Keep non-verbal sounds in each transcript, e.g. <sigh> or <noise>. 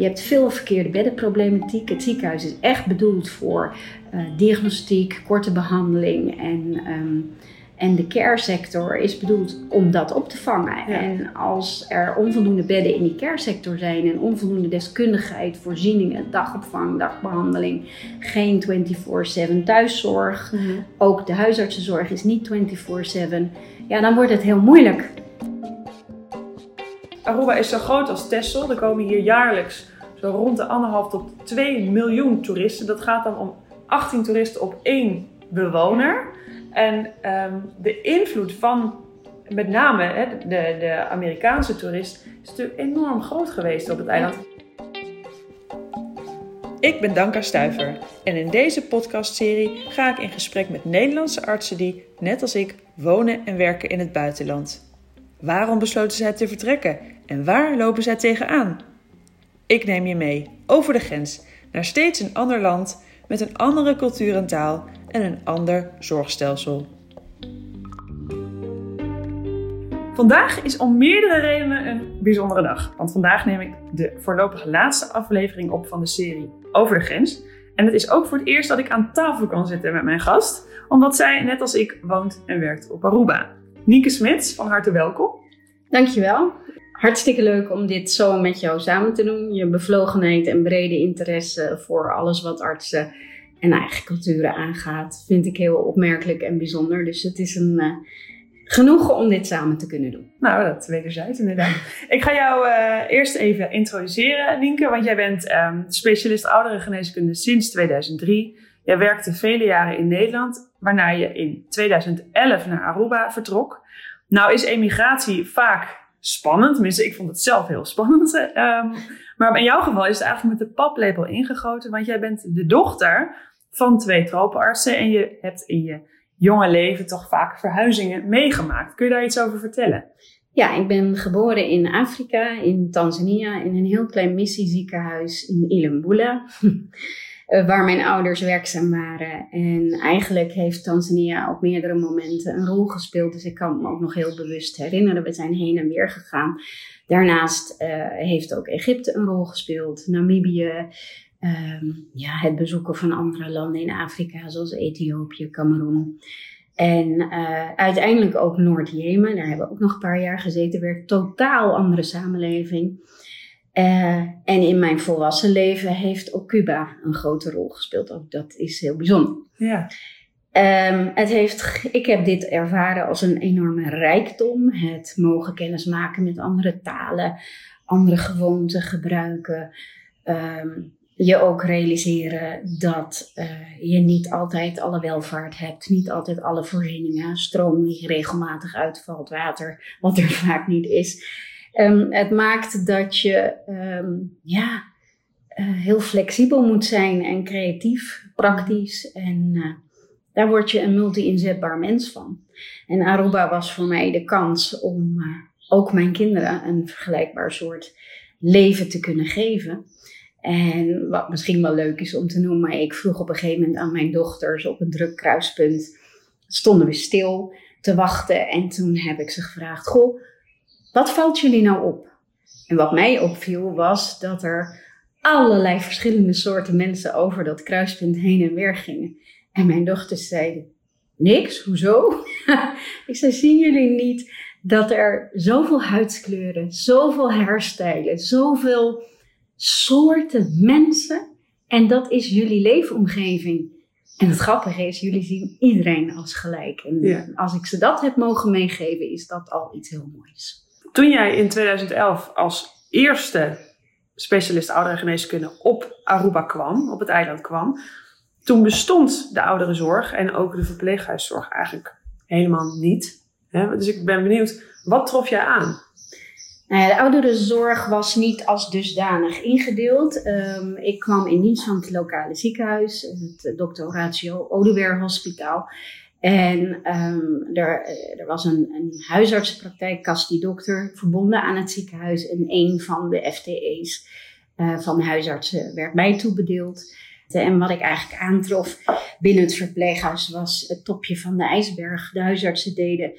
Je hebt veel verkeerde beddenproblematiek. Het ziekenhuis is echt bedoeld voor uh, diagnostiek, korte behandeling en ehm, en de care sector is bedoeld om dat op te vangen. En als er onvoldoende bedden in die care sector zijn en onvoldoende deskundigheid, voorzieningen, dagopvang, dagbehandeling, geen 24/7 thuiszorg, mhm. ook de huisartsenzorg is niet 24/7, ja, dan wordt het heel moeilijk. Aruba is zo groot als Texel. Er komen hier jaarlijks zo rond de anderhalf tot 2 miljoen toeristen. Dat gaat dan om 18 toeristen op één bewoner. En ehm, de invloed van met name hè, de, de Amerikaanse toerist is natuurlijk enorm groot geweest op het eiland. Ik ben Danka Stuiver en in deze podcastserie ga ik in gesprek met Nederlandse artsen die, net als ik, wonen en werken in het buitenland. Waarom besloten zij te vertrekken en waar lopen zij tegenaan? Ik neem je mee over de grens naar steeds een ander land met een andere cultuur en taal en een ander zorgstelsel. Vandaag is om meerdere redenen een bijzondere dag. Want vandaag neem ik de voorlopig laatste aflevering op van de serie Over de Grens. En het is ook voor het eerst dat ik aan tafel kan zitten met mijn gast, omdat zij, net als ik, woont en werkt op Aruba. Nieke Smits, van harte welkom. Dankjewel. Hartstikke leuk om dit zo met jou samen te doen. Je bevlogenheid en brede interesse voor alles wat artsen en eigen culturen aangaat, vind ik heel opmerkelijk en bijzonder. Dus het is een uh, genoegen om dit samen te kunnen doen. Nou, dat wederzijds inderdaad. <laughs> ik ga jou uh, eerst even introduceren, Nienke, want jij bent um, specialist ouderengeneeskunde sinds 2003. Jij werkte vele jaren in Nederland, waarna je in 2011 naar Aruba vertrok. Nou is emigratie vaak spannend, tenminste ik vond het zelf heel spannend. Um, <laughs> maar in jouw geval is het eigenlijk met de paplepel ingegoten, want jij bent de dochter van twee tropenartsen en je hebt in je jonge leven toch vaak verhuizingen meegemaakt. Kun je daar iets over vertellen? Ja, ik ben geboren in Afrika, in Tanzania, in een heel klein missieziekenhuis in Ilembula. <laughs> Eh, waar mijn ouders werkzaam waren. En eigenlijk heeft Tanzania op meerdere momenten een rol gespeeld. Dus ik kan me ook nog heel bewust herinneren. We zijn heen en weer gegaan. Daarnaast uh, heeft ook Egypte een rol gespeeld. Namibië, Ehm, ja, het bezoeken van andere landen in Afrika, zoals Ethiopië, Cameroen. En uh, uiteindelijk ook Noord-Jemen, daar hebben we ook nog een paar jaar gezeten, weer totaal andere samenleving. Uh, en in mijn volwassen leven heeft ook Cuba een grote rol gespeeld. Ook dat is heel bijzonder. Ja. Um, het heeft, ik heb dit ervaren als een enorme rijkdom. Het mogen kennismaken met andere talen, andere gewoonten gebruiken. Um, je ook realiseren dat uh, je niet altijd alle welvaart hebt, niet altijd alle voorzieningen, stroom die regelmatig uitvalt, water, wat er <laughs> vaak niet is. Um, het maakt dat je um, ja, uh, heel flexibel moet zijn en creatief, praktisch. En uh, daar word je een multi-inzetbaar mens van. En Aruba was voor mij de kans om ook mijn kinderen een vergelijkbaar soort leven te kunnen geven. En wat misschien wel leuk is om te noemen, ik vroeg op een gegeven moment aan mijn dochters op een druk kruispunt, stonden we stil te wachten en toen heb ik ze gevraagd, goh, wat valt jullie nou op? En wat mij opviel was dat er allerlei verschillende soorten mensen over dat kruispunt heen en weer gingen. En mijn dochters zeiden, niks, hoezo? <laughs> ik zei, zien jullie niet dat er zoveel huidskleuren, zoveel hairstijlen, zoveel soorten mensen. En dat is jullie leefomgeving. En het grappige is, jullie zien iedereen als gelijk. En als ik ze dat heb mogen meegeven, is dat al iets heel moois. Toen jij in 2011 als eerste specialist ouderengeneeskunde op Aruba kwam, op het eiland kwam, toen bestond de ouderenzorg en ook de verpleeghuiszorg eigenlijk helemaal niet. Dus ik ben benieuwd, wat trof jij aan? Nou de ouderenzorg was niet als dusdanig ingedeeld. Um, ik kwam in dienst van het lokale ziekenhuis, het Dr. Horatio Odewer Hospitaal. En um, er, er, was een, een huisartsenpraktijk, Kasti Dokter, verbonden aan het ziekenhuis. En een van de FTE's uh, van huisartsen werd mij toebedeeld. En wat ik eigenlijk aantrof binnen het verpleeghuis was het topje van de ijsberg. De huisartsen deden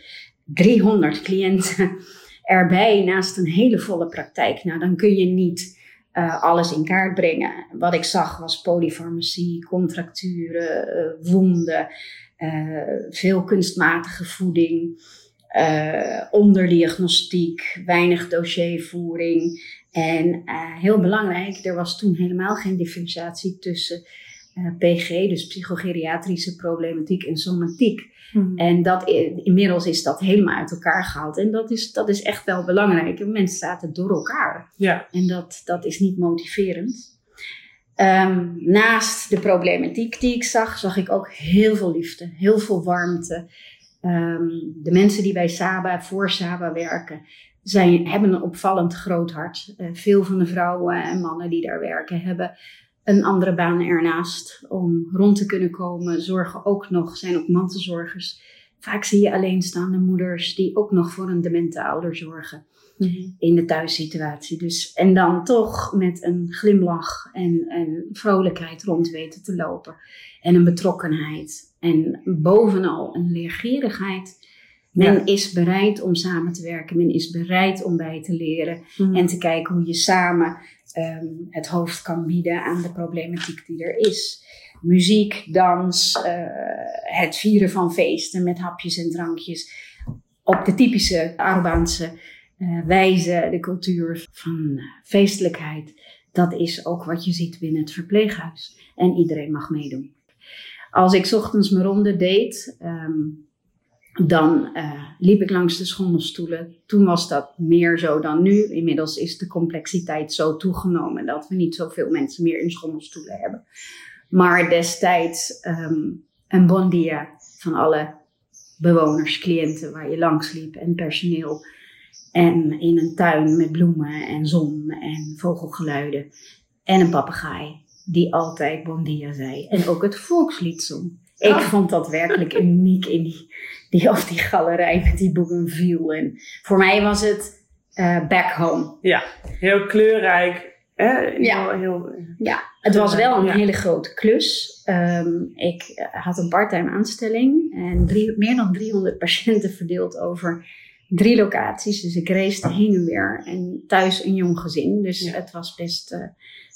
300 cliënten erbij naast een hele volle praktijk. Nou, dan kun je niet uh, alles in kaart brengen. Wat ik zag was polyfarmacie, contracturen, wonden, veel kunstmatige voeding, onderdiagnostiek, weinig dossiervoering. En heel belangrijk, er was toen helemaal geen differentiatie tussen PG, dus psychogeriatrische problematiek en somatiek. Hmm. En dat, inmiddels is dat helemaal uit elkaar gehaald. En dat is, dat is echt wel belangrijk. Mensen zaten door elkaar. Ja. En dat, dat is niet motiverend. Ehm, naast de problematiek die ik zag, zag ik ook heel veel liefde, heel veel warmte. Ehm, de mensen die bij Saba, voor Saba werken, zijn, hebben een opvallend groot hart. Uh, veel van de vrouwen en mannen die daar werken hebben een andere baan ernaast om rond te kunnen komen. Zorgen ook nog, zijn ook mantelzorgers. Vaak zie je alleenstaande moeders die ook nog voor een demente ouder zorgen mhm. in de thuissituatie. Dus, en dan toch met een glimlach en, en vrolijkheid rond weten te lopen. En een betrokkenheid. En bovenal een leergierigheid. Men is bereid om samen te werken. Men is bereid om bij te leren. Mhm. En te kijken hoe je samen um, het hoofd kan bieden aan de problematiek die er is. Muziek, dans, uh, het vieren van feesten met hapjes en drankjes. Op de typische Arubaanse wijze, de cultuur van uh, feestelijkheid. Dat is ook wat je ziet binnen het verpleeghuis. En iedereen mag meedoen. Als ik ochtends mijn ronde deed, um, dan uh, liep ik langs de schommelstoelen. Toen was dat meer zo dan nu. Inmiddels is de complexiteit zo toegenomen dat we niet zoveel mensen meer in schommelstoelen hebben. Maar destijds um, een bon dia van alle bewoners, cliënten waar je langs liep en personeel. En in een tuin met bloemen en zon en vogelgeluiden. En een papegaai die altijd bon dia zei. En ook het volkslied zong. Ik oh. vond dat werkelijk uniek in die, die, of die galerij met die bougainville. En voor mij was het uh, back home. Ja, heel kleurrijk. Hè? Ja. Heel, ja, het was wel een hele grote klus. Um, ik eh, had een parttime aanstelling en drie, meer dan 300 patiënten verdeeld over drie locaties. Dus ik reisde heen en weer en thuis een jong gezin. Dus het was best, uh,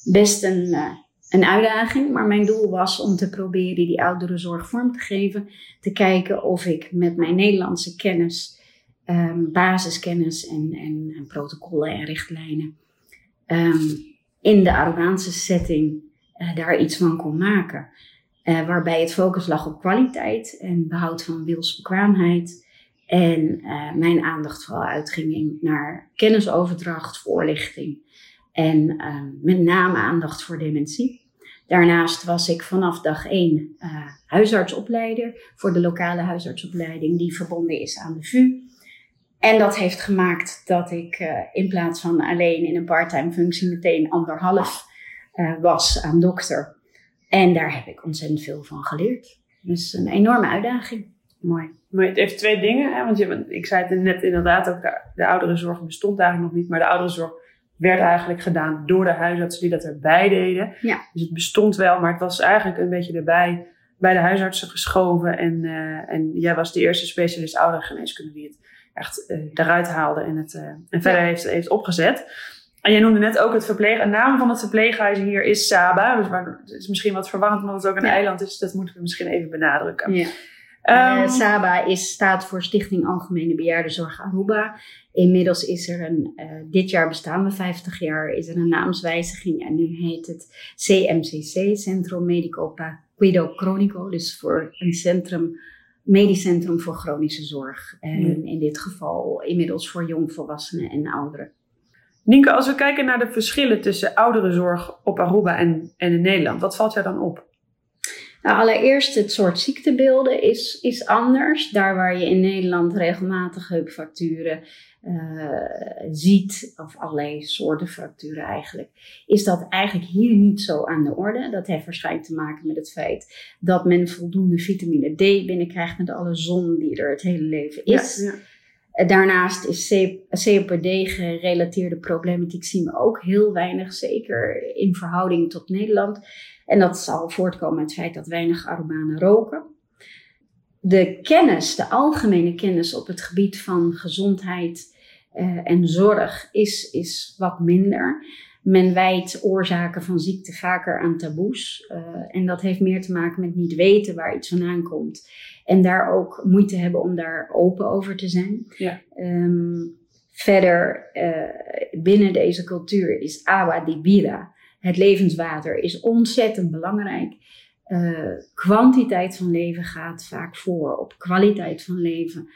best een, uh, een uitdaging, maar mijn doel was om te proberen die ouderenzorg vorm te geven. Te kijken of ik met mijn Nederlandse kennis, um, basiskennis en, en, protocollen en richtlijnen um, in de Arubaanse setting uh, daar iets van kon maken. Waarbij het focus lag op kwaliteit en behoud van wilsbekwaamheid. En uh, mijn aandacht vooral uitging naar kennisoverdracht, voorlichting en met name aandacht voor dementie. Daarnaast was ik vanaf dag één uh, huisartsopleider voor de lokale huisartsopleiding die verbonden is aan de VU. En dat heeft gemaakt dat ik in plaats van alleen in een parttime functie meteen anderhalf was aan dokter. En daar heb ik ontzettend veel van geleerd. Dus een enorme uitdaging. Mooi. Maar het heeft twee dingen. Hè? Want je, ik zei het net inderdaad ook, de, de ouderenzorg bestond eigenlijk nog niet. Maar de ouderenzorg werd eigenlijk gedaan door de huisartsen die dat erbij deden. Ja. Dus het bestond wel, maar het was eigenlijk een beetje erbij bij de huisartsen geschoven. En, uh, en jij was de eerste specialist ouderengeneeskunde die het echt uh, eruit haalde en het uh, en verder heeft, heeft opgezet. En jij noemde net ook het verpleeg. Een naam van het verpleeghuis hier is Saba. Dus maar het is misschien wat verwarrend omdat het ook een eiland is. Dat moeten we misschien even benadrukken. Ja. Um, SABA is, staat voor Stichting Algemene Bejaardenzorg Aruba. Inmiddels is er een, uh, dit jaar bestaan we 50 jaar, is er een naamswijziging en nu heet het CMCC, Centro Medico Guido Cronico, dus voor een centrum, medisch centrum voor chronische zorg. En in dit geval inmiddels voor jongvolwassenen en ouderen. Nienke, als we kijken naar de verschillen tussen ouderenzorg op Aruba en, en in Nederland, wat valt jou dan op? Nou, allereerst het soort ziektebeelden is, is anders. Daar waar je in Nederland regelmatig heupfracturen uh, ziet, of allerlei soorten fracturen eigenlijk, is dat eigenlijk hier niet zo aan de orde. Dat heeft waarschijnlijk te maken met het feit dat men voldoende vitamine D binnenkrijgt met alle zon die er het hele leven is. Ja, ja. Eh, daarnaast is COPD-gerelateerde problematiek zien we ook heel weinig, zeker in verhouding tot Nederland. En dat zal voortkomen uit het feit dat weinig Arubanen roken. De kennis, de algemene kennis op het gebied van gezondheid uh, en zorg is, is wat minder. Men wijt oorzaken van ziekte vaker aan taboes. Uh, en dat heeft meer te maken met niet weten waar iets vandaan komt. En daar ook moeite hebben om daar open over te zijn. Ja. Um, verder, uh, binnen deze cultuur is agua di vida. Het levenswater is ontzettend belangrijk. Uh, kwantiteit van leven gaat vaak voor op kwaliteit van leven.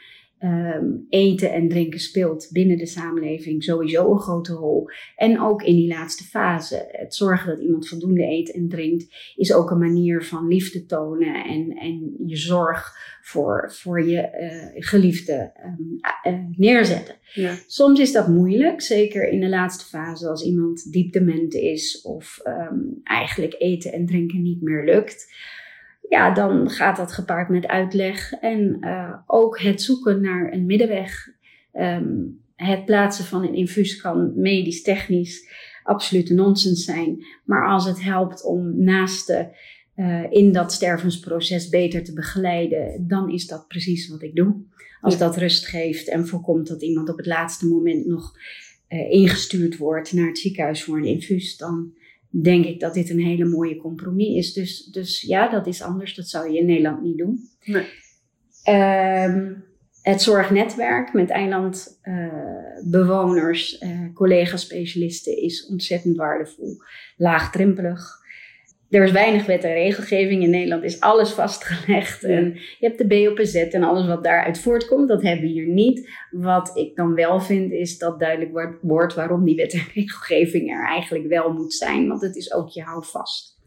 Um, eten en drinken speelt binnen de samenleving sowieso een grote rol. En ook in die laatste fase. Het zorgen dat iemand voldoende eet en drinkt is ook een manier van liefde tonen en, en je zorg voor, voor je uh, geliefde um, uh, neerzetten. Ja. Soms is dat moeilijk, zeker in de laatste fase als iemand diep dement is of um, eigenlijk eten en drinken niet meer lukt ja, dan gaat dat gepaard met uitleg en uh, ook het zoeken naar een middenweg. Um, het plaatsen van een infuus kan medisch, technisch absolute nonsens zijn. Maar als het helpt om naasten uh, in dat stervensproces beter te begeleiden, dan is dat precies wat ik doe. Als dat rust geeft en voorkomt dat iemand op het laatste moment nog uh, ingestuurd wordt naar het ziekenhuis voor een infuus, dan denk ik dat dit een hele mooie compromis is. Dus, dus ja, dat is anders. Dat zou je in Nederland niet doen. Nee. Um, het zorgnetwerk met eilandbewoners, uh, uh, collega-specialisten is ontzettend waardevol. Laagdrempelig. Er is weinig wet en regelgeving. In Nederland is alles vastgelegd. Ja. En je hebt de BOPZ en alles wat daaruit voortkomt. Dat hebben we hier niet. Wat ik dan wel vind, is dat duidelijk wordt waarom die wet en regelgeving er eigenlijk wel moet zijn. Want het is ook je houvast.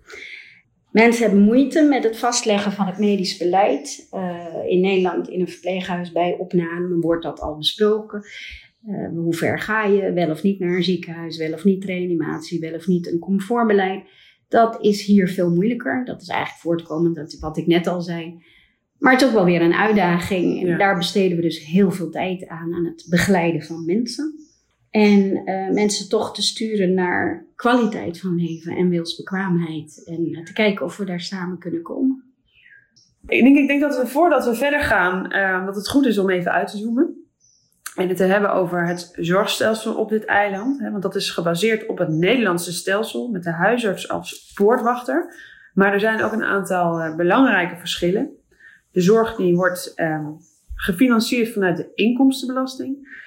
Mensen hebben moeite met het vastleggen van het medisch beleid. Uh, in Nederland, in een verpleeghuis bij opname, wordt dat al besproken. Uh, hoe ver ga je? Wel of niet naar een ziekenhuis? Wel of niet reanimatie? Wel of niet een comfortbeleid? Dat is hier veel moeilijker. Dat is eigenlijk voortkomend uit wat ik net al zei. Maar het is ook wel weer een uitdaging. En Ja. daar besteden we dus heel veel tijd aan, aan het begeleiden van mensen. En uh, mensen toch te sturen naar kwaliteit van leven en wilsbekwaamheid. En uh, te kijken of we daar samen kunnen komen. Ik denk, ik denk dat we voordat we verder gaan, uh, dat het goed is om even uit te zoomen. En het te hebben over het zorgstelsel op dit eiland. Hè, want dat is gebaseerd op het Nederlandse stelsel met de huisarts als poortwachter. Maar er zijn ook een aantal uh, belangrijke verschillen. De zorg die wordt um, gefinancierd vanuit de inkomstenbelasting.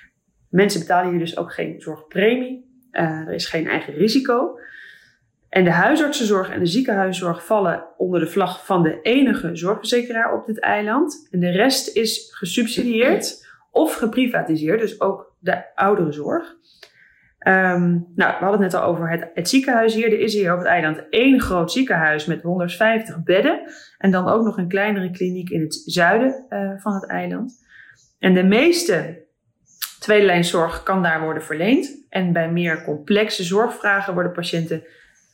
Mensen betalen hier dus ook geen zorgpremie. Uh, er is geen eigen risico. En de huisartsenzorg en de ziekenhuiszorg vallen onder de vlag van de enige zorgverzekeraar op dit eiland. En de rest is gesubsidieerd of geprivatiseerd, dus ook de ouderenzorg. Um, nou, we hadden het net al over het, het, ziekenhuis hier. Er is hier op het eiland één groot ziekenhuis met 150 bedden. En dan ook nog een kleinere kliniek in het zuiden uh, van het eiland. En de meeste tweede lijn zorg kan daar worden verleend. En bij meer complexe zorgvragen worden patiënten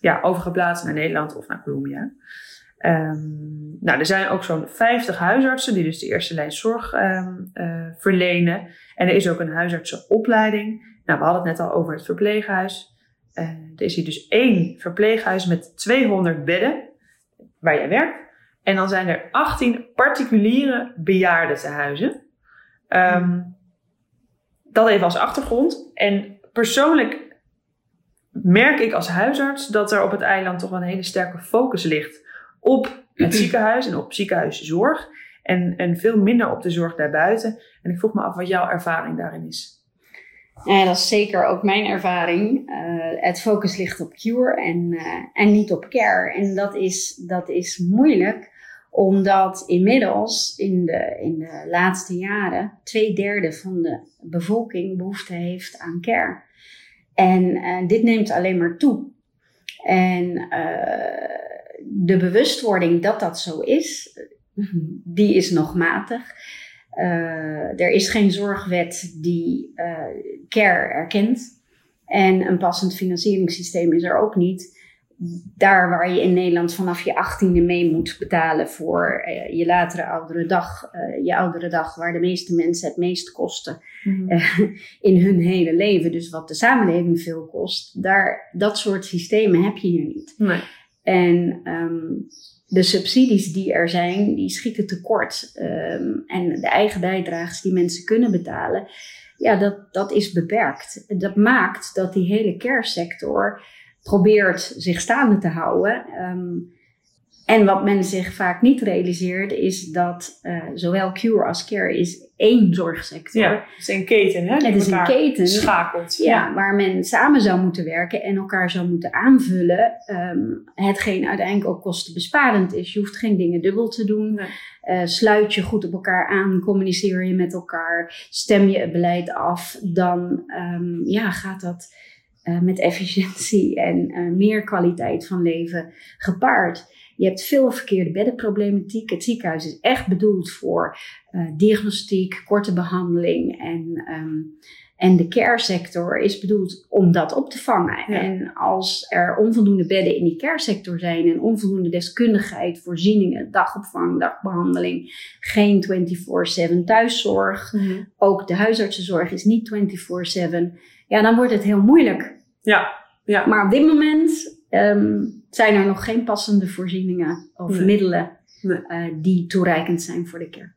ja, overgeplaatst naar Nederland of naar Colombia. Um, nou, er zijn ook zo'n 50 huisartsen die dus de eerste lijn zorg um, uh, verlenen. En er is ook een huisartsenopleiding. Nou, we hadden het net al over het verpleeghuis. Uh, er is hier dus één verpleeghuis met 200 bedden waar jij werkt. En dan zijn er 18 particuliere bejaardentehuizen. Um, dat even als achtergrond. En persoonlijk merk ik als huisarts dat er op het eiland toch wel een hele sterke focus ligt op het <clears throat> ziekenhuis en op ziekenhuiszorg. En, en veel minder op de zorg daarbuiten. En ik vroeg me af wat jouw ervaring daarin is. Ja, dat is zeker ook mijn ervaring. Uh, het focus ligt op cure en, uh, en niet op care. En dat is, dat is moeilijk, omdat inmiddels in de, in de laatste jaren twee derde van de bevolking behoefte heeft aan care. En uh, dit neemt alleen maar toe. En de bewustwording dat dat zo is, die is nog matig. Uh, er is geen zorgwet die uh, care erkent. En een passend financieringssysteem is er ook niet. Daar waar je in Nederland vanaf je achttiende mee moet betalen voor uh, je latere oudere dag. je oudere dag waar de meeste mensen het meest kosten mm -hmm. in hun hele leven. Dus wat de samenleving veel kost. Daar, dat soort systemen heb je hier niet. Nee. En um, de subsidies die er zijn, die schieten tekort. Ehm, en de eigen bijdrages die mensen kunnen betalen, ja, dat, dat is beperkt. Dat maakt dat die hele care sector probeert zich staande te houden. Ehm, en wat men zich vaak niet realiseert, is dat uh, zowel cure als care is één zorgsector. Ja, het is een keten, hè? Het is een keten. Schakelt. Ja, ja, waar men samen zou moeten werken en elkaar zou moeten aanvullen. Um, hetgeen uiteindelijk ook kostenbesparend is. Je hoeft geen dingen dubbel te doen. Nee. Uh, sluit je goed op elkaar aan, communiceer je met elkaar, stem je het beleid af, dan um, ja, gaat dat uh, met efficiëntie en uh, meer kwaliteit van leven gepaard. Je hebt veel verkeerde beddenproblematiek. Het ziekenhuis is echt bedoeld voor uh, diagnostiek, korte behandeling en, um, en de care sector is bedoeld om dat op te vangen. Ja. En als er onvoldoende bedden in die care sector zijn en onvoldoende deskundigheid, voorzieningen, dagopvang, dagbehandeling, geen 24/7 thuiszorg, mm -hmm. ook de huisartsenzorg is niet 24/7, ja, dan wordt het heel moeilijk. Ja, ja. Maar op dit moment um, zijn er nog geen passende voorzieningen of nee. middelen nee. Uh, die toereikend zijn voor de care.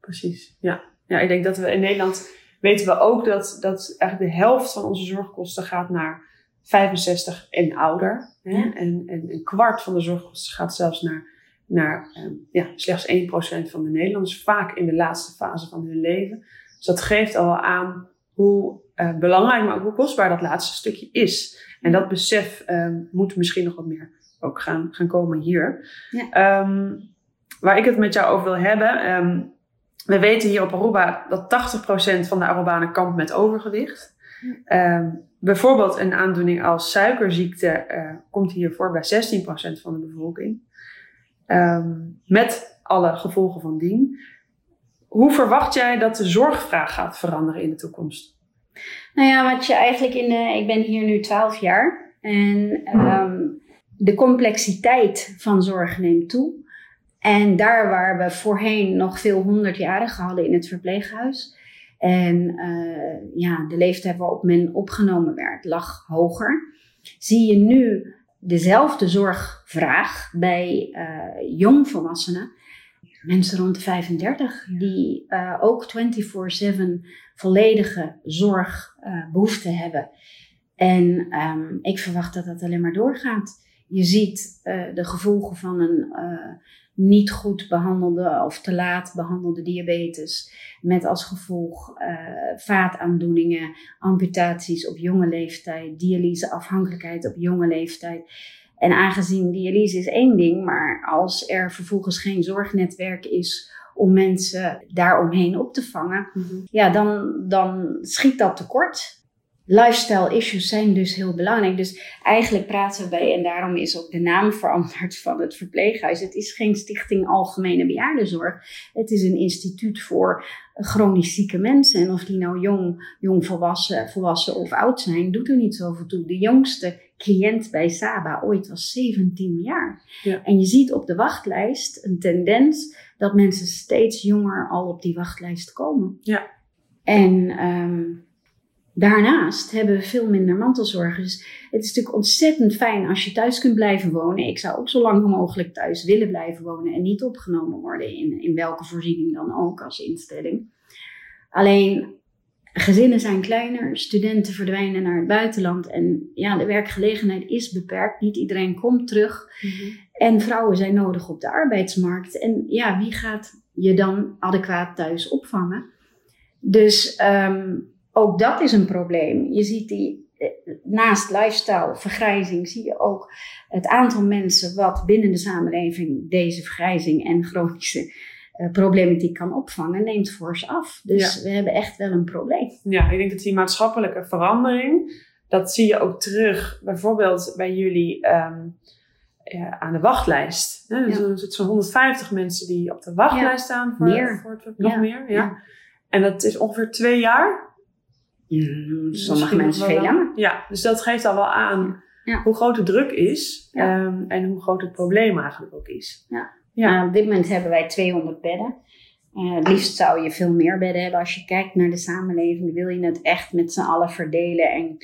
Precies, ja. Ja, ik denk dat we in Nederland weten we ook dat, dat eigenlijk de helft van onze zorgkosten gaat naar 65 en ouder. Hè? Ja. En, en een kwart van de zorgkosten gaat zelfs naar, naar um, ja, slechts 1% van de Nederlanders, vaak in de laatste fase van hun leven. Dus dat geeft al wel aan hoe uh, belangrijk, maar ook hoe kostbaar dat laatste stukje is. En dat besef um, moet misschien nog wat meer ook gaan, gaan komen hier. Ja. Um, waar ik het met jou over wil hebben. Um, we weten hier op Aruba dat 80% van de Arubanen kampt met overgewicht. Ja. bijvoorbeeld een aandoening als suikerziekte uh, komt hier voor bij 16% van de bevolking. met alle gevolgen van dien. Hoe verwacht jij dat de zorgvraag gaat veranderen in de toekomst? Nou ja, wat je eigenlijk in de, ik ben hier nu 12 jaar en um, de complexiteit van zorg neemt toe. En daar waar we voorheen nog veel honderdjarigen hadden in het verpleeghuis. En uh, ja, de leeftijd waarop men opgenomen werd lag hoger. Zie je nu dezelfde zorgvraag bij uh, jongvolwassenen mensen rond de 35 die uh, ook 24/7 volledige zorgbehoeften uh, hebben. En um, ik verwacht dat dat alleen maar doorgaat. Je ziet uh, de gevolgen van een niet goed behandelde of te laat behandelde diabetes. Met als gevolg vaataandoeningen, amputaties op jonge leeftijd, dialyseafhankelijkheid op jonge leeftijd. En aangezien dialyse is één ding, maar als er vervolgens geen zorgnetwerk is om mensen daaromheen op te vangen, mm-hmm. ja, dan, dan schiet dat tekort. Lifestyle issues zijn dus heel belangrijk. Dus eigenlijk praten we bij, en daarom is ook de naam veranderd van het verpleeghuis. Het is geen stichting Algemene Bejaardenzorg. Het is een instituut voor chronisch zieke mensen. En of die nou jong, jong volwassen, volwassen of oud zijn, doet er niet zoveel toe. De jongste cliënt bij Saba ooit was 17 jaar. Ja. En je ziet op de wachtlijst een tendens dat mensen steeds jonger al op die wachtlijst komen. Ja. En um, daarnaast hebben we veel minder mantelzorg. Dus het is natuurlijk ontzettend fijn als je thuis kunt blijven wonen. Ik zou ook zo lang mogelijk thuis willen blijven wonen en niet opgenomen worden in, in welke voorziening dan ook als instelling. Alleen gezinnen zijn kleiner, studenten verdwijnen naar het buitenland en ja, de werkgelegenheid is beperkt. Niet iedereen komt terug mm-hmm. en vrouwen zijn nodig op de arbeidsmarkt. En ja, wie gaat je dan adequaat thuis opvangen? Dus um, ook dat is een probleem. Je ziet die eh, naast lifestyle, vergrijzing, zie je ook het aantal mensen wat binnen de samenleving deze vergrijzing en chronische uh, problematiek kan opvangen, neemt fors af. Dus ja. we hebben echt wel een probleem. Ja, ik denk dat die maatschappelijke verandering, dat zie je ook terug bijvoorbeeld bij jullie um, ja, aan de wachtlijst. Hè? Dus ja. Er zitten zo'n 150 mensen die op de wachtlijst staan voor, meer. voor het, nog meer. Ja. En dat is ongeveer twee jaar. Mm, sommige mensen veel langer. Ja, dus dat geeft al wel aan hoe groot de druk is um, en hoe groot het probleem eigenlijk ook is. Ja. Ja. Op dit moment hebben wij 200 bedden. Uh, het liefst zou je veel meer bedden hebben. Als je kijkt naar de samenleving, wil je het echt met z'n allen verdelen en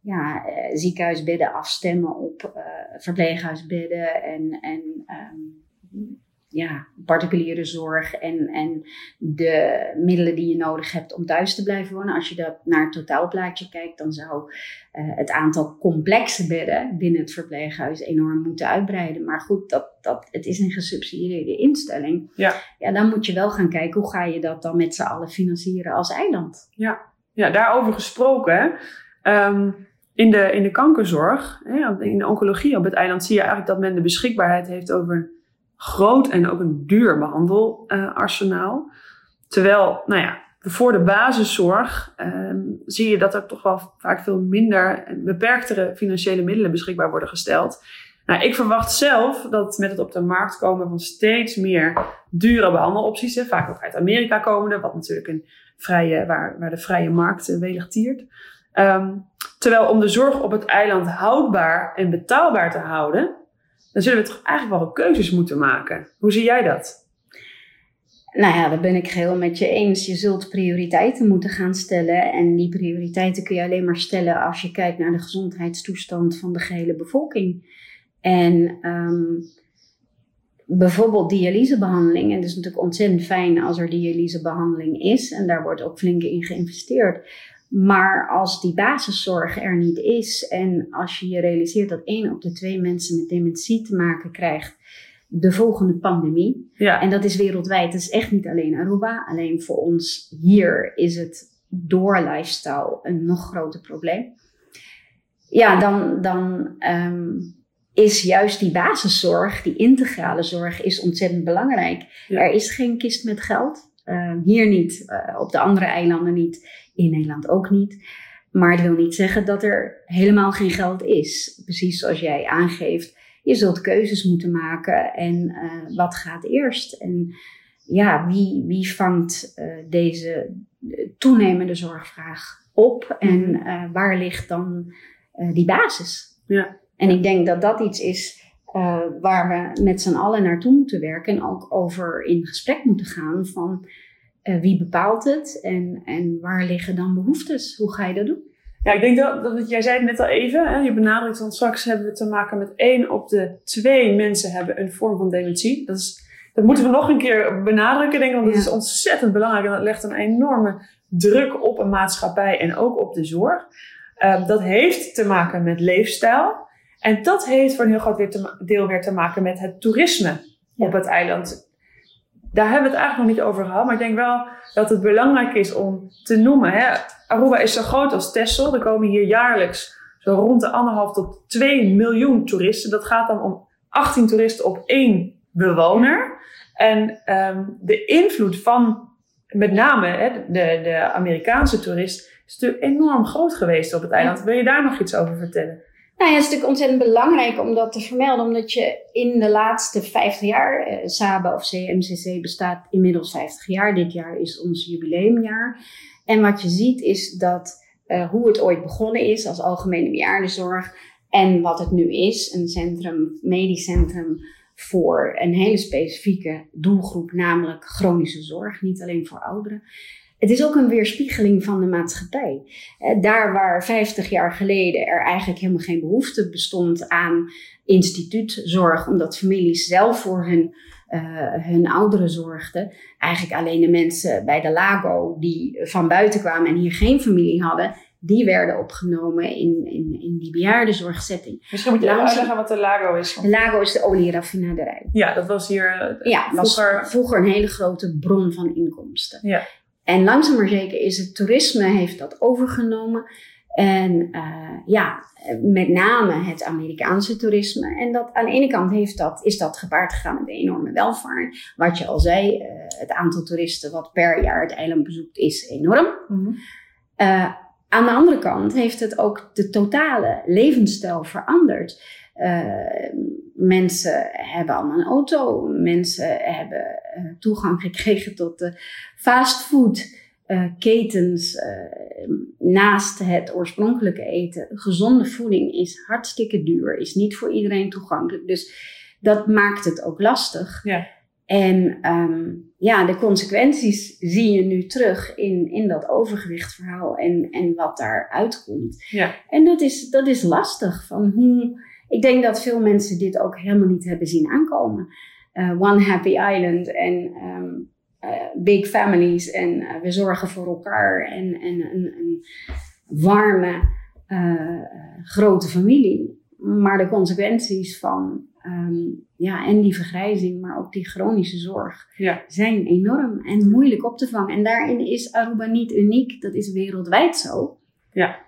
ja, uh, ziekenhuisbedden afstemmen op verpleeghuisbedden en, en um, ja, particuliere zorg en, en de middelen die je nodig hebt om thuis te blijven wonen. Als je dat naar het totaalplaatje kijkt, dan zou uh, het aantal complexe bedden binnen het verpleeghuis enorm moeten uitbreiden. Maar goed, dat, dat, het is een gesubsidieerde instelling. Ja. ja, dan moet je wel gaan kijken hoe ga je dat dan met z'n allen financieren als eiland. Ja, ja daarover gesproken. Um, in, de, in de kankerzorg, in de oncologie op het eiland, zie je eigenlijk dat men de beschikbaarheid heeft over groot en ook een duur behandelarsenaal. Terwijl, nou ja, voor de basiszorg ehm, zie je dat er toch wel vaak veel minder en beperktere financiële middelen beschikbaar worden gesteld. Nou, ik verwacht zelf dat met het op de markt komen van steeds meer dure behandelopties, vaak ook uit Amerika komende, wat natuurlijk een vrije, waar, de vrije markt uh, welig tiert. Ehm, terwijl om de zorg op het eiland houdbaar en betaalbaar te houden, dan zullen we toch eigenlijk wel keuzes moeten maken. Hoe zie jij dat? Nou ja, daar ben ik geheel met je eens. Je zult prioriteiten moeten gaan stellen. En die prioriteiten kun je alleen maar stellen als je kijkt naar de gezondheidstoestand van de gehele bevolking. En um, bijvoorbeeld dialysebehandeling. En het is natuurlijk ontzettend fijn als er dialysebehandeling is. En daar wordt ook flink in geïnvesteerd. Maar als die basiszorg er niet is en als je je realiseert dat één op de twee mensen met dementie te maken krijgt, de volgende pandemie. Ja. En dat is wereldwijd. Dat is echt niet alleen Aruba. Alleen voor ons hier is het door lifestyle een nog groter probleem. Ja, dan, dan um, is juist die basiszorg, die integrale zorg, is ontzettend belangrijk. Er is geen kist met geld. Uh, hier niet, uh, op de andere eilanden niet, in Nederland ook niet. Maar het wil niet zeggen dat er helemaal geen geld is. Precies zoals jij aangeeft, je zult keuzes moeten maken en uh, wat gaat eerst? En ja, wie, wie vangt deze toenemende zorgvraag op en mhm. waar ligt dan die basis? Ja. En ik denk dat dat iets is waar we met z'n allen naartoe moeten werken en ook over in gesprek moeten gaan van uh, wie bepaalt het en, en waar liggen dan behoeftes? Hoe ga je dat doen? Ja, ik denk dat, dat jij zei het net al even, hè, je benadrukt van straks hebben we te maken met één op de twee mensen hebben een vorm van dementie. Dat, is, dat moeten we nog een keer benadrukken, denk ik, want dat is ontzettend belangrijk en dat legt een enorme druk op een maatschappij en ook op de zorg. Uh, dat heeft te maken met leefstijl. En dat heeft voor een heel groot deel weer te maken met het toerisme op het eiland. Daar hebben we het eigenlijk nog niet over gehad, maar ik denk wel dat het belangrijk is om te noemen. Hè? Aruba is zo groot als Texel. Er komen hier jaarlijks zo rond de anderhalf tot 2 miljoen toeristen. Dat gaat dan om 18 toeristen op één bewoner. En um, de invloed van met name hè, de, de Amerikaanse toerist is natuurlijk enorm groot geweest op het eiland. Wil je daar nog iets over vertellen? Nou ja, het is natuurlijk ontzettend belangrijk om dat te vermelden, omdat je in de laatste 50 jaar, eh, SABA of CMCC bestaat inmiddels 50 jaar. Dit jaar is ons jubileumjaar. En wat je ziet is dat uh, hoe het ooit begonnen is als algemene bejaardenzorg en wat het nu is, een centrum, medisch centrum voor een hele specifieke doelgroep, namelijk chronische zorg, niet alleen voor ouderen. Het is ook een weerspiegeling van de maatschappij. Daar waar 50 jaar geleden er eigenlijk helemaal geen behoefte bestond aan instituutzorg, omdat families zelf voor hun, uh, hun ouderen zorgden, eigenlijk alleen de mensen bij de Lago die van buiten kwamen en hier geen familie hadden, die werden opgenomen in, in, in die bejaardenzorgzetting. Misschien moet je even uitleggen wat de Lago is. De Lago is de olieraffinaderij. Ja, dat was hier uh, ja, vroeger... was vroeger een hele grote bron van inkomsten. Ja. En langzaam maar zeker is het toerisme heeft dat overgenomen. En uh, ja, met name het Amerikaanse toerisme. En dat aan de ene kant heeft dat, is dat gepaard gegaan met een enorme welvaart. Wat je al zei, uh, het aantal toeristen wat per jaar het eiland bezoekt is enorm. Mm -hmm. uh, aan de andere kant heeft het ook de totale levensstijl veranderd. Mensen hebben allemaal een auto. Mensen hebben toegang gekregen tot de fastfood. Uh, ketens uh, naast het oorspronkelijke eten. Gezonde voeding is hartstikke duur, is niet voor iedereen toegankelijk. Dus dat maakt het ook lastig. Ja. En um, ja, de consequenties zie je nu terug in, in dat overgewichtverhaal en, en wat daaruit komt. Ja. En dat is, dat is lastig. Van hoe, ik denk dat veel mensen dit ook helemaal niet hebben zien aankomen. one happy island en ehm, big families en we zorgen voor elkaar en, en een, een warme, grote familie. Maar de consequenties van ehm, ja, en die vergrijzing, maar ook die chronische zorg, ja. zijn enorm en moeilijk op te vangen. En daarin is Aruba niet uniek, dat is wereldwijd zo. Ja.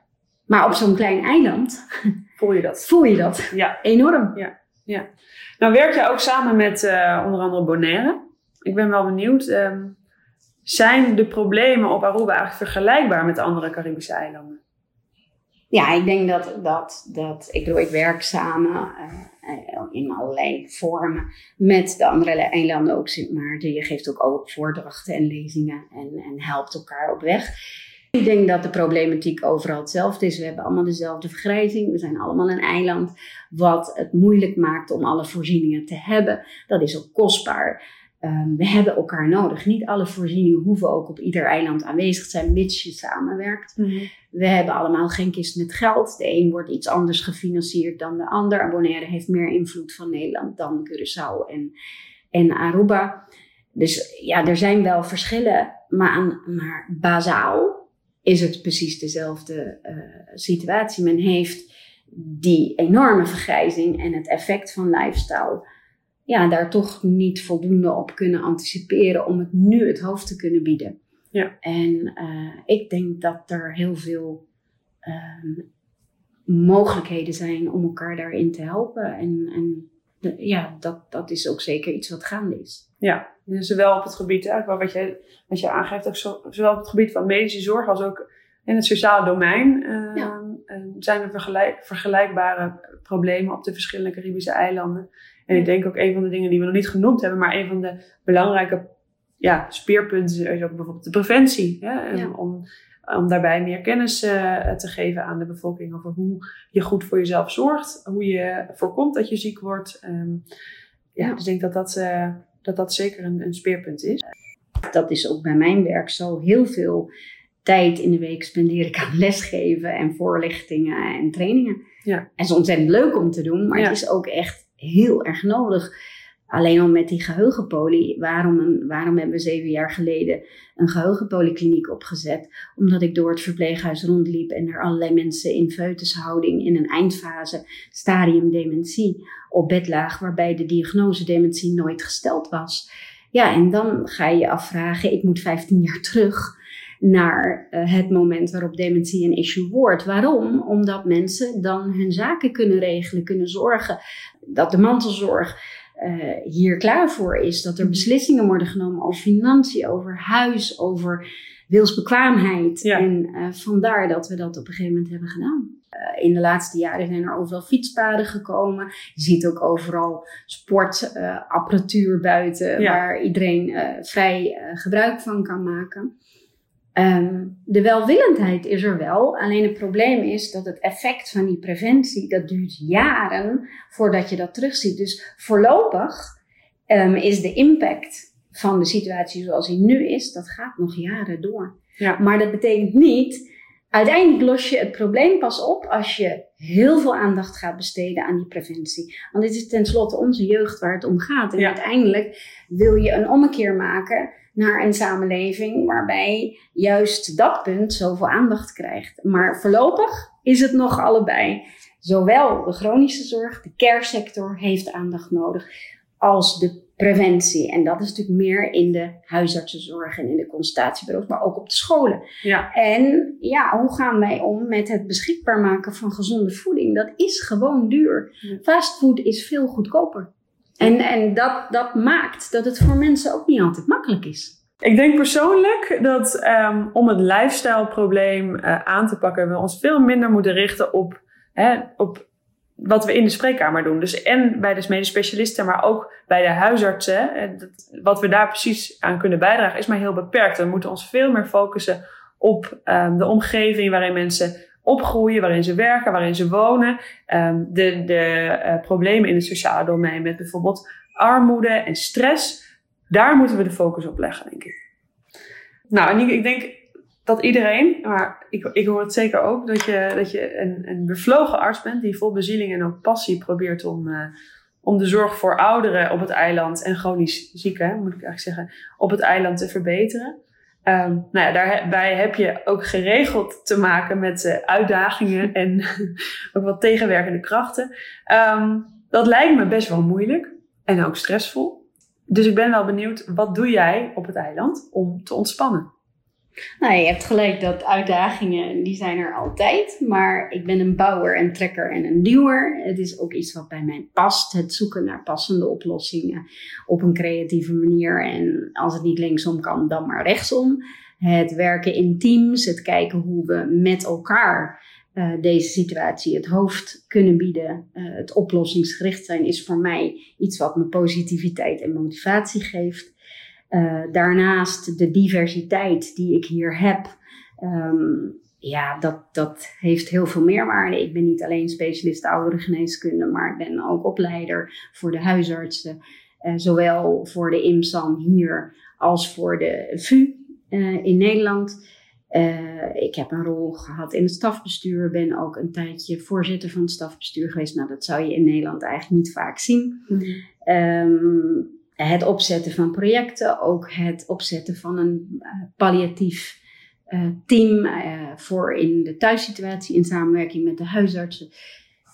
Maar op zo'n klein eiland voel je dat. Voel je dat ja. enorm. Ja. Ja. Nou werk jij ook samen met uh, onder andere Bonaire. Ik ben wel benieuwd, um, zijn de problemen op Aruba eigenlijk vergelijkbaar met de andere Caribische eilanden? Ja, ik denk dat, dat, dat ik, bedoel, ik werk samen uh, in allerlei vormen met de andere eilanden ook. Maar je geeft ook, ook voordrachten en lezingen en, en helpt elkaar op weg. Ik denk dat de problematiek overal hetzelfde is. We hebben allemaal dezelfde vergrijzing. We zijn allemaal een eiland. Wat het moeilijk maakt om alle voorzieningen te hebben. Dat is ook kostbaar. Um, we hebben elkaar nodig. Niet alle voorzieningen hoeven ook op ieder eiland aanwezig te zijn, mits je samenwerkt. Mm -hmm. We hebben allemaal geen kist met geld. De een wordt iets anders gefinancierd dan de ander. Bonaire heeft meer invloed van Nederland dan Curaçao en, en Aruba. Dus ja, er zijn wel verschillen, maar, maar bazaal is het precies dezelfde uh, situatie. Men heeft die enorme vergrijzing en het effect van lifestyle ja, daar toch niet voldoende op kunnen anticiperen om het nu het hoofd te kunnen bieden. Ja. En uh, ik denk dat er heel veel uh, mogelijkheden zijn om elkaar daarin te helpen. En, en de, ja, dat, dat is ook zeker iets wat gaande is. Ja, dus zowel op het gebied, eigenlijk wat je, wat je aangeeft, ook zo, zowel op het gebied van medische zorg als ook in het sociale domein uh, Ja. zijn er vergelijk, vergelijkbare problemen op de verschillende Caribische eilanden. En ik denk ook een van de dingen die we nog niet genoemd hebben, maar een van de belangrijke ja, speerpunten is ook bijvoorbeeld de preventie. Hè? Ja. Om, om daarbij meer kennis eh, te geven aan de bevolking over hoe je goed voor jezelf zorgt, hoe je voorkomt dat je ziek wordt. Ehm, ja, Ja. dus ik denk dat dat, eh, dat, dat zeker een, een speerpunt is. Dat is ook bij mijn werk zo. Heel veel tijd in de week spendeer ik aan <laughs> lesgeven en voorlichtingen en trainingen. Ja. En het is ontzettend leuk om te doen, maar Ja. het is ook echt heel erg nodig. Alleen al met die geheugenpolie. Waarom, waarom hebben we zeven jaar geleden een geheugenpolykliniek opgezet? Omdat ik door het verpleeghuis rondliep en er allerlei mensen in foetushouding in een eindfase, stadium dementie, op bed lagen, waarbij de diagnose dementie nooit gesteld was. Ja, en dan ga je je afvragen, ik moet 15 jaar terug naar eh, het moment waarop dementie een issue wordt. Waarom? Omdat mensen dan hun zaken kunnen regelen, kunnen zorgen. Dat de mantelzorg eh, hier klaar voor is. Dat er beslissingen worden genomen over financiën, over huis, over wilsbekwaamheid. Ja. En eh, vandaar dat we dat op een gegeven moment hebben gedaan. Eh, in de laatste jaren zijn er overal fietspaden gekomen. Je ziet ook overal sportapparatuur buiten, Ja. waar iedereen eh, vrij eh, gebruik van kan maken. Ehm, de welwillendheid is er wel, alleen het probleem is dat het effect van die preventie, dat duurt jaren voordat je dat terugziet. Dus voorlopig ehm, is de impact van de situatie zoals die nu is, dat gaat nog jaren door. Ja. Maar dat betekent niet, uiteindelijk los je het probleem pas op als je heel veel aandacht gaat besteden aan die preventie. Want dit is tenslotte onze jeugd waar het om gaat. En Ja. uiteindelijk wil je een ommekeer maken naar een samenleving waarbij juist dat punt zoveel aandacht krijgt. Maar voorlopig is het nog allebei. Zowel de chronische zorg, de care sector heeft aandacht nodig, als de preventie. En dat is natuurlijk meer in de huisartsenzorg en in de consultatiebureaus, maar ook op de scholen. Ja, En ja, hoe gaan wij om met het beschikbaar maken van gezonde voeding? Dat is gewoon duur. Fastfood is veel goedkoper. En, en dat, dat maakt dat het voor mensen ook niet altijd makkelijk is. Ik denk persoonlijk dat ehm, om het lifestyle-probleem eh, aan te pakken, we ons veel minder moeten richten op, hè, op wat we in de spreekkamer doen. Dus en bij de medisch specialisten, maar ook bij de huisartsen. En dat, wat we daar precies aan kunnen bijdragen is maar heel beperkt. We moeten ons veel meer focussen op ehm, de omgeving waarin mensen opgroeien, waarin ze werken, waarin ze wonen. Ehm, de de eh, problemen in het sociale domein met bijvoorbeeld armoede en stress. Daar moeten we de focus op leggen, denk ik. Nou, en ik, denk dat iedereen, maar ik, ik hoor het zeker ook, dat je, dat je een, een bevlogen arts bent die vol bezieling en ook passie probeert om, eh, om de zorg voor ouderen op het eiland en chronisch zieken, moet ik eigenlijk zeggen, op het eiland te verbeteren. Um, nou ja, daarbij heb je ook geregeld te maken met uh, uitdagingen <laughs> en <laughs> ook wat tegenwerkende krachten. Um, dat lijkt me best wel moeilijk en ook stressvol. Dus ik ben wel benieuwd, wat doe jij op het eiland om te ontspannen? Nou, je hebt gelijk dat uitdagingen, die zijn er altijd. Maar ik ben een bouwer, een trekker en een duwer. Het is ook iets wat bij mij past. Het zoeken naar passende oplossingen op een creatieve manier. En als het niet linksom kan, dan maar rechtsom. Het werken in teams, het kijken hoe we met elkaar uh, deze situatie het hoofd kunnen bieden. Uh, het oplossingsgericht zijn is voor mij iets wat me positiviteit en motivatie geeft. Uh, daarnaast de diversiteit die ik hier heb. Um, ja, dat, dat heeft heel veel meerwaarde. Ik ben niet alleen specialist ouderengeneeskunde, maar ik ben ook opleider voor de huisartsen. zowel voor de IMSAN hier als voor de VU in Nederland. Uh, ik heb een rol gehad in het stafbestuur, ben ook een tijdje voorzitter van het stafbestuur geweest. Nou, dat zou je in Nederland eigenlijk niet vaak zien. Mm um, het opzetten van projecten, ook het opzetten van een uh, palliatief uh, team voor in de thuissituatie in samenwerking met de huisartsen.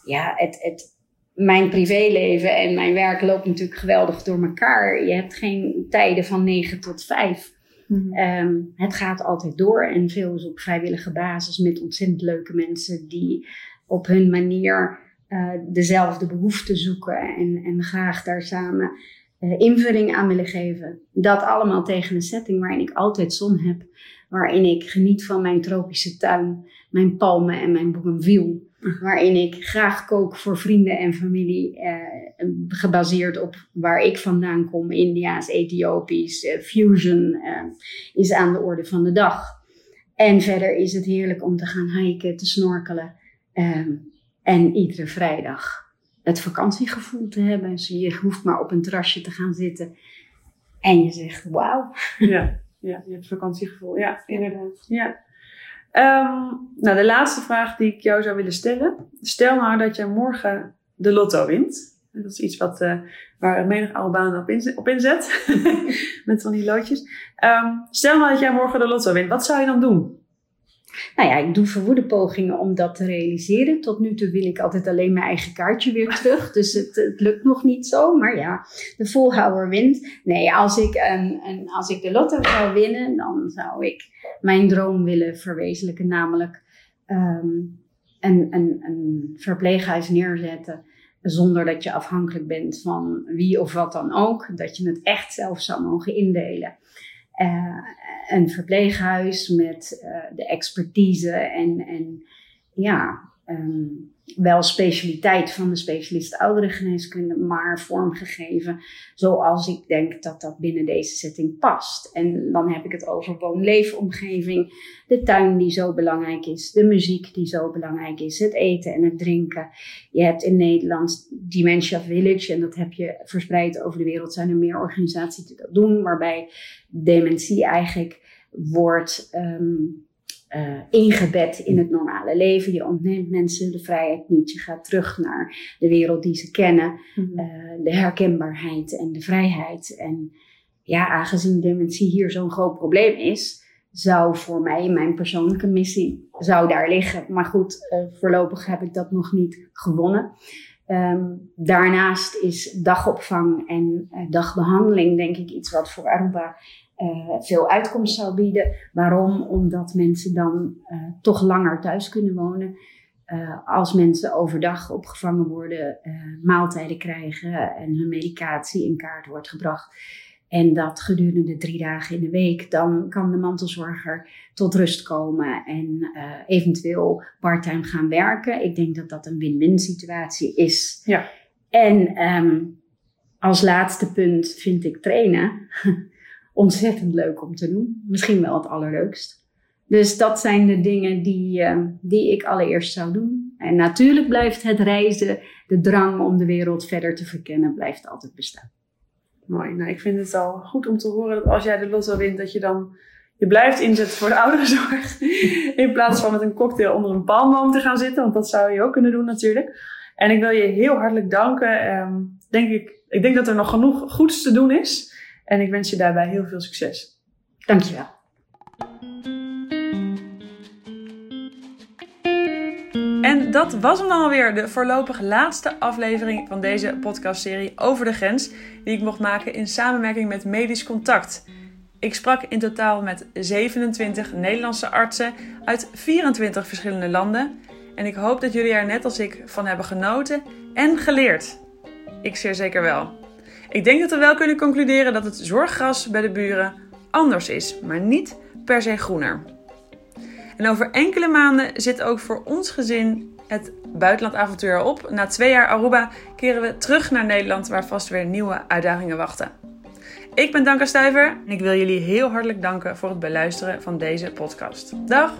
Ja, het, het, mijn privéleven en mijn werk loopt natuurlijk geweldig door elkaar. Je hebt geen tijden van 9 tot 5. Mhm. Ehm, het gaat altijd door en veel is op vrijwillige basis met ontzettend leuke mensen die op hun manier uh, dezelfde behoeften zoeken en, en graag daar samen invulling aan willen geven. Dat allemaal tegen een setting waarin ik altijd zon heb, waarin ik geniet van mijn tropische tuin, mijn palmen en mijn bougainville waarin ik graag kook voor vrienden en familie, eh, gebaseerd op waar ik vandaan kom, India's, Ethiopisch, eh, fusion eh, is aan de orde van de dag. En verder is het heerlijk om te gaan hiken, te snorkelen ehm, en iedere vrijdag het vakantiegevoel te hebben. Dus je hoeft maar op een terrasje te gaan zitten en je zegt wauw. Ja, ja, je hebt vakantiegevoel. Ja, inderdaad. Ja. Um, nou, de laatste vraag die ik jou zou willen stellen. Stel nou dat je morgen de lotto wint. Dat is iets wat, uh, waar menig baan op, inzet, op <laughs> inzet. Met van die loodjes. Um, stel nou dat jij morgen de lotto wint. Wat zou je dan doen? Nou ja, ik doe verwoede pogingen om dat te realiseren. Tot nu toe wil ik altijd alleen mijn eigen kaartje weer <laughs> terug. Dus het, het lukt nog niet zo. Maar ja, de volhouder wint. Nee, als ik, een, een, als ik de lotto zou winnen, dan zou ik mijn droom willen verwezenlijken. Namelijk um, een, een, een verpleeghuis neerzetten zonder dat je afhankelijk bent van wie of wat dan ook. Dat je het echt zelf zou mogen indelen. Uh, een verpleeghuis met uh, de expertise en, en ja, um, wel specialiteit van de specialist ouderengeneeskunde, maar vormgegeven zoals ik denk dat dat binnen deze setting past. En dan heb ik het over woon-leefomgeving, de tuin die zo belangrijk is, de muziek die zo belangrijk is, het eten en het drinken. Je hebt in Nederland Dementia Village en dat heb je verspreid over de wereld. Zijn er meer organisaties die dat doen, waarbij dementie eigenlijk wordt. Um, uh, ingebed in het normale leven. Je ontneemt mensen de vrijheid niet. Je gaat terug naar de wereld die ze kennen. Mm de herkenbaarheid en de vrijheid. En ja, aangezien dementie hier zo'n groot probleem is, zou voor mij mijn persoonlijke missie zou daar liggen. Maar goed, uh, voorlopig heb ik dat nog niet gewonnen. Um, daarnaast is dagopvang en uh, dagbehandeling denk ik iets wat voor Aruba uh, veel uitkomst zou bieden. Waarom? Omdat mensen dan uh, toch langer thuis kunnen wonen. Als mensen overdag opgevangen worden, maaltijden krijgen en hun medicatie in kaart wordt gebracht. En dat gedurende drie dagen in de week, dan kan de mantelzorger tot rust komen en eventueel parttime gaan werken. Ik denk dat dat een win-win situatie is. Ja. En um, als laatste punt vind ik trainen <laughs> ontzettend leuk om te doen. Misschien wel het allerleukst. Dus dat zijn de dingen die, uh, die ik allereerst zou doen. En natuurlijk blijft het reizen, de drang om de wereld verder te verkennen, blijft altijd bestaan. Mooi. Nou, ik vind het al goed om te horen dat als jij de lotto wint, dat je dan je blijft inzetten voor de ouderenzorg. <laughs> In plaats van met een cocktail onder een palmboom te gaan zitten, want dat zou je ook kunnen doen natuurlijk. En ik wil je heel hartelijk danken. Um, denk ik, ik denk dat er nog genoeg goeds te doen is. En ik wens je daarbij heel veel succes. Dankjewel. Dat was hem dan alweer, de voorlopig laatste aflevering van deze podcastserie over de grens, die ik mocht maken in samenwerking met Medisch Contact. Ik sprak in totaal met 27 Nederlandse artsen uit 24 verschillende landen. En ik hoop dat jullie er net als ik van hebben genoten en geleerd. Ik zeer zeker wel. Ik denk dat we wel kunnen concluderen dat het zorggras bij de buren anders is, maar niet per se groener. En over enkele maanden zit ook voor ons gezin het buitenlandavontuur op. Na twee jaar Aruba keren we terug naar Nederland, waar vast weer nieuwe uitdagingen wachten. Ik ben Danka Stuyver en ik wil jullie heel hartelijk danken voor het beluisteren van deze podcast. Dag!